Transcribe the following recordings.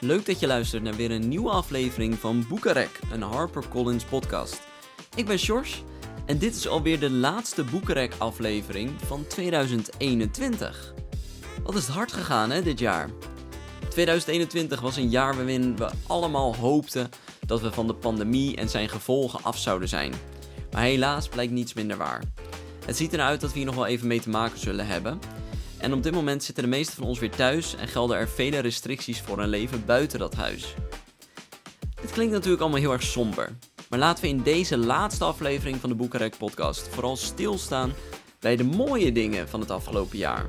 Leuk dat je luistert naar weer een nieuwe aflevering van Boekarek, een HarperCollins podcast. Ik ben Sjors en dit is alweer de laatste Boekarek aflevering van 2021. Wat is het hard gegaan hè, dit jaar? 2021 was een jaar waarin we allemaal hoopten dat we van de pandemie en zijn gevolgen af zouden zijn. Maar helaas blijkt niets minder waar. Het ziet eruit dat we hier nog wel even mee te maken zullen hebben. En op dit moment zitten de meesten van ons weer thuis en gelden er vele restricties voor een leven buiten dat huis. Dit klinkt natuurlijk allemaal heel erg somber. Maar laten we in deze laatste aflevering van de Boekarek podcast vooral stilstaan bij de mooie dingen van het afgelopen jaar.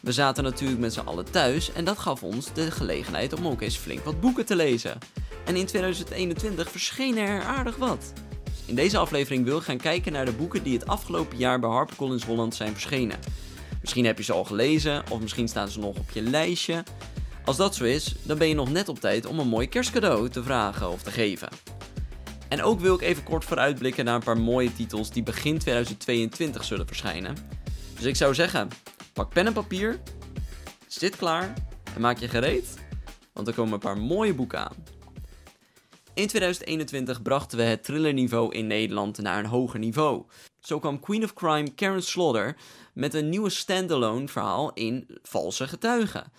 We zaten natuurlijk met z'n allen thuis en dat gaf ons de gelegenheid om ook eens flink wat boeken te lezen. En in 2021 verschenen er aardig wat. In deze aflevering wil ik gaan kijken naar de boeken die het afgelopen jaar bij HarperCollins Holland zijn verschenen. Misschien heb je ze al gelezen of misschien staan ze nog op je lijstje. Als dat zo is, dan ben je nog net op tijd om een mooi kerstcadeau te vragen of te geven. En ook wil ik even kort vooruitblikken naar een paar mooie titels die begin 2022 zullen verschijnen. Dus ik zou zeggen, pak pen en papier, zit klaar en maak je gereed, want er komen een paar mooie boeken aan. In 2021 brachten we het thrillerniveau in Nederland naar een hoger niveau. Zo kwam Queen of Crime Karen Slaughter met een nieuwe standalone verhaal in Valse Getuigen.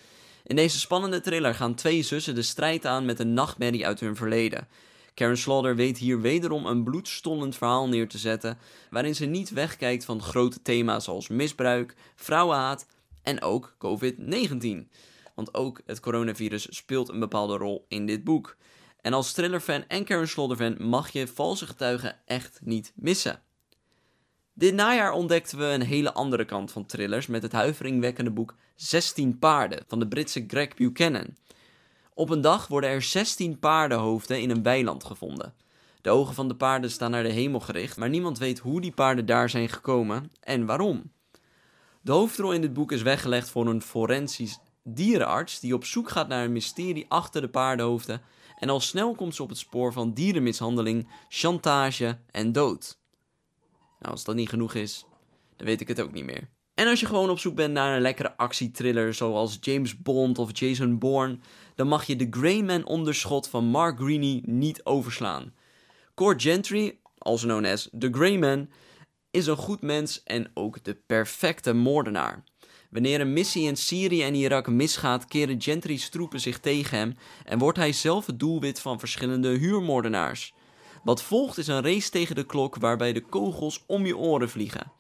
In deze spannende thriller gaan twee zussen de strijd aan met een nachtmerrie uit hun verleden. Karen Slaughter weet hier wederom een bloedstollend verhaal neer te zetten, waarin ze niet wegkijkt van grote thema's zoals misbruik, vrouwenhaat en ook COVID-19. Want ook het coronavirus speelt een bepaalde rol in dit boek. En als thrillerfan en Karen Slaughter-fan mag je valse getuigen echt niet missen. Dit najaar ontdekten we een hele andere kant van thrillers met het huiveringwekkende boek 16 paarden van de Britse Greg Buchanan. Op een dag worden er 16 paardenhoofden in een weiland gevonden. De ogen van de paarden staan naar de hemel gericht, maar niemand weet hoe die paarden daar zijn gekomen en waarom. De hoofdrol in dit boek is weggelegd voor een forensisch dierenarts die op zoek gaat naar een mysterie achter de paardenhoofden en al snel komt ze op het spoor van dierenmishandeling, chantage en dood. Nou, als dat niet genoeg is, dan weet ik het ook niet meer. En als je gewoon op zoek bent naar een lekkere actietriller zoals James Bond of Jason Bourne, dan mag je de Greyman onderschot van Mark Greene niet overslaan. Cord Gentry, also known as The Greyman, is een goed mens en ook de perfecte moordenaar. Wanneer een missie in Syrië en Irak misgaat, keren Gentry's troepen zich tegen hem en wordt hij zelf het doelwit van verschillende huurmoordenaars. Wat volgt is een race tegen de klok waarbij de kogels om je oren vliegen.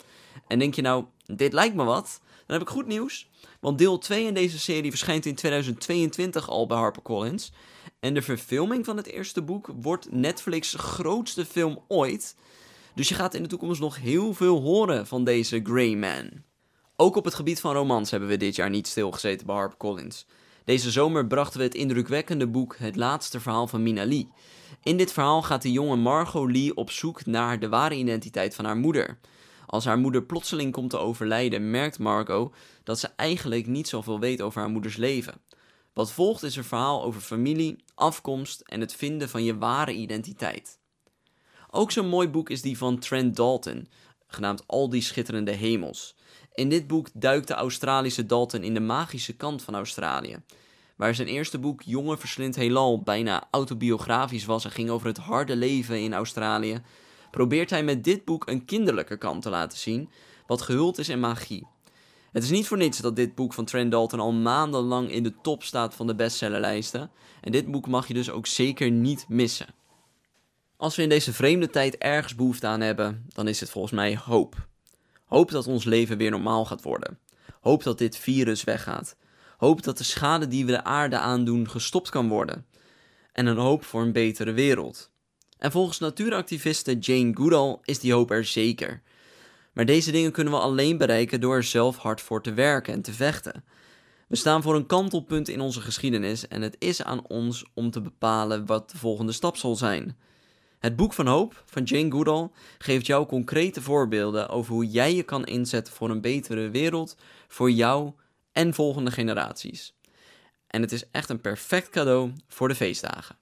En denk je nou, dit lijkt me wat? Dan heb ik goed nieuws. Want deel 2 in deze serie verschijnt in 2022 al bij HarperCollins. En de verfilming van het eerste boek wordt Netflix' grootste film ooit. Dus je gaat in de toekomst nog heel veel horen van deze Grey Man. Ook op het gebied van romans hebben we dit jaar niet stilgezeten bij HarperCollins. Deze zomer brachten we het indrukwekkende boek Het laatste verhaal van Mina Lee. In dit verhaal gaat de jonge Margot Lee op zoek naar de ware identiteit van haar moeder. Als haar moeder plotseling komt te overlijden, merkt Margot dat ze eigenlijk niet zoveel weet over haar moeders leven. Wat volgt is een verhaal over familie, afkomst en het vinden van je ware identiteit. Ook zo'n mooi boek is die van Trent Dalton, genaamd Al die schitterende hemels. In dit boek duikt de Australische Dalton in de magische kant van Australië. Waar zijn eerste boek Jonge Verslind Heelal bijna autobiografisch was en ging over het harde leven in Australië, probeert hij met dit boek een kinderlijke kant te laten zien, wat gehuld is in magie. Het is niet voor niets dat dit boek van Trent Dalton al maandenlang in de top staat van de bestsellerlijsten. En dit boek mag je dus ook zeker niet missen. Als we in deze vreemde tijd ergens behoefte aan hebben, dan is het volgens mij hoop. Hoop dat ons leven weer normaal gaat worden. Hoop dat dit virus weggaat. Hoop dat de schade die we de aarde aandoen gestopt kan worden. En een hoop voor een betere wereld. En volgens natuuractiviste Jane Goodall is die hoop er zeker. Maar deze dingen kunnen we alleen bereiken door er zelf hard voor te werken en te vechten. We staan voor een kantelpunt in onze geschiedenis en het is aan ons om te bepalen wat de volgende stap zal zijn. Het Boek van Hoop van Jane Goodall geeft jou concrete voorbeelden over hoe jij je kan inzetten voor een betere wereld voor jou en volgende generaties. En het is echt een perfect cadeau voor de feestdagen.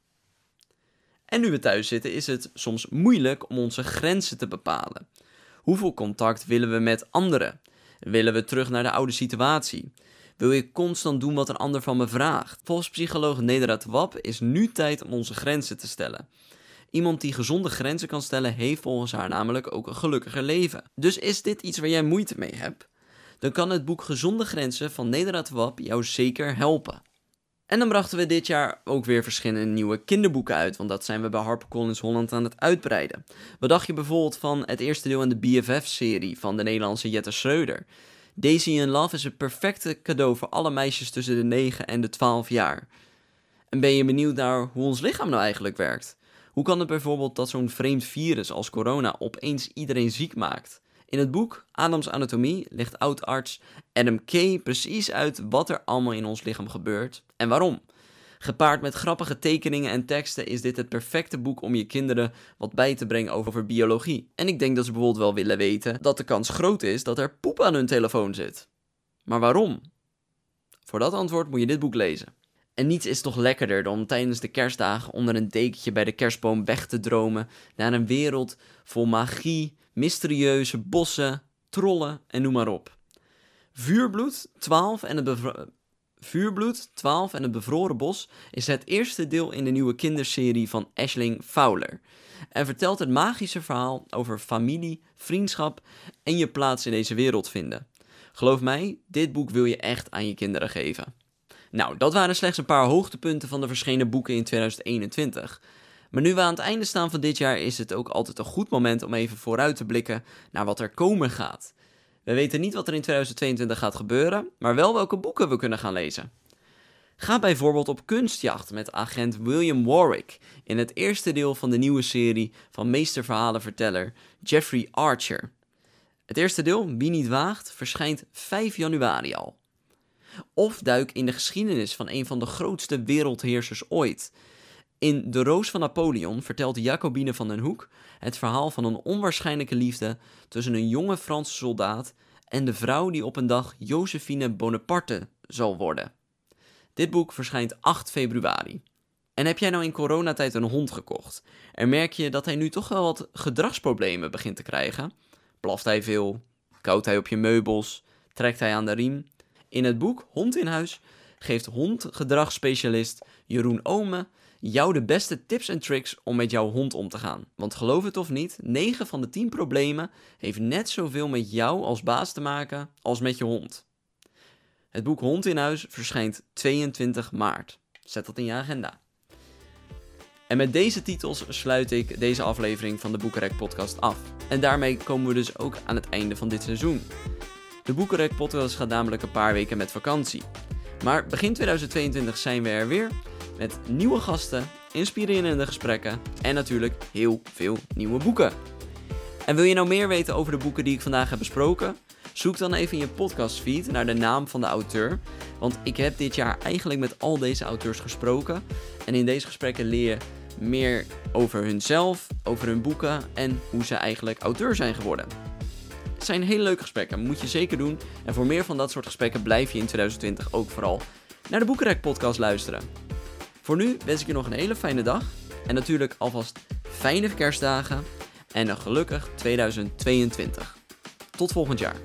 En nu we thuis zitten, is het soms moeilijk om onze grenzen te bepalen. Hoeveel contact willen we met anderen? Willen we terug naar de oude situatie? Wil je constant doen wat een ander van me vraagt? Volgens psycholoog Nederat Wap is nu tijd om onze grenzen te stellen. Iemand die gezonde grenzen kan stellen, heeft volgens haar namelijk ook een gelukkiger leven. Dus is dit iets waar jij moeite mee hebt? Dan kan het boek Gezonde Grenzen van Nederat Wap jou zeker helpen. En dan brachten we dit jaar ook weer verschillende nieuwe kinderboeken uit, want dat zijn we bij HarperCollins Holland aan het uitbreiden. Wat dacht je bijvoorbeeld van het eerste deel in de BFF-serie van de Nederlandse Jette Schreuder? Daisy in Love is het perfecte cadeau voor alle meisjes tussen de 9 en de 12 jaar. En ben je benieuwd naar hoe ons lichaam nou eigenlijk werkt? Hoe kan het bijvoorbeeld dat zo'n vreemd virus als corona opeens iedereen ziek maakt? In het boek Adams Anatomie legt oud-arts Adam Kay precies uit wat er allemaal in ons lichaam gebeurt en waarom. Gepaard met grappige tekeningen en teksten is dit het perfecte boek om je kinderen wat bij te brengen over biologie. En ik denk dat ze bijvoorbeeld wel willen weten dat de kans groot is dat er poep aan hun telefoon zit. Maar waarom? Voor dat antwoord moet je dit boek lezen. En niets is toch lekkerder dan tijdens de kerstdagen onder een dekentje bij de kerstboom weg te dromen naar een wereld vol magie, mysterieuze bossen, trollen en noem maar op. Vuurbloed 12 en het Vuurbloed 12 en het bevroren bos is het eerste deel in de nieuwe kinderserie van Ashling Fowler en vertelt het magische verhaal over familie, vriendschap en je plaats in deze wereld vinden. Geloof mij, dit boek wil je echt aan je kinderen geven. Nou, dat waren slechts een paar hoogtepunten van de verschenen boeken in 2021. Maar nu we aan het einde staan van dit jaar, is het ook altijd een goed moment om even vooruit te blikken naar wat er komen gaat. We weten niet wat er in 2022 gaat gebeuren, maar wel welke boeken we kunnen gaan lezen. Ga bijvoorbeeld op kunstjacht met agent William Warwick in het eerste deel van de nieuwe serie van meesterverhalenverteller Jeffrey Archer. Het eerste deel, Wie niet waagt, verschijnt 5 januari al. Of duik in de geschiedenis van een van de grootste wereldheersers ooit. In De Roos van Napoleon vertelt Jacobine van den Hoek het verhaal van een onwaarschijnlijke liefde tussen een jonge Franse soldaat en de vrouw die op een dag Josephine Bonaparte zal worden. Dit boek verschijnt 8 februari. En heb jij nou in coronatijd een hond gekocht en merk je dat hij nu toch wel wat gedragsproblemen begint te krijgen? Blaft hij veel? Koudt hij op je meubels? Trekt hij aan de riem? In het boek Hond in Huis geeft hondgedragsspecialist Jeroen Ome jou de beste tips en tricks om met jouw hond om te gaan. Want geloof het of niet, 9 van de 10 problemen heeft net zoveel met jou als baas te maken als met je hond. Het boek Hond in Huis verschijnt 22 maart. Zet dat in je agenda. En met deze titels sluit ik deze aflevering van de Boekenrek podcast af. En daarmee komen we dus ook aan het einde van dit seizoen. De Boekenrek podcast gaat namelijk een paar weken met vakantie. Maar begin 2022 zijn we er weer met nieuwe gasten, inspirerende gesprekken en natuurlijk heel veel nieuwe boeken. En wil je nou meer weten over de boeken die ik vandaag heb besproken? Zoek dan even in je podcastfeed naar de naam van de auteur. Want ik heb dit jaar eigenlijk met al deze auteurs gesproken. En in deze gesprekken leer je meer over hunzelf, over hun boeken en hoe ze eigenlijk auteur zijn geworden. Het zijn hele leuke gesprekken, moet je zeker doen. En voor meer van dat soort gesprekken blijf je in 2020 ook vooral naar de Boekenrek podcast luisteren. Voor nu wens ik je nog een hele fijne dag. En natuurlijk alvast fijne kerstdagen. En een gelukkig 2022. Tot volgend jaar.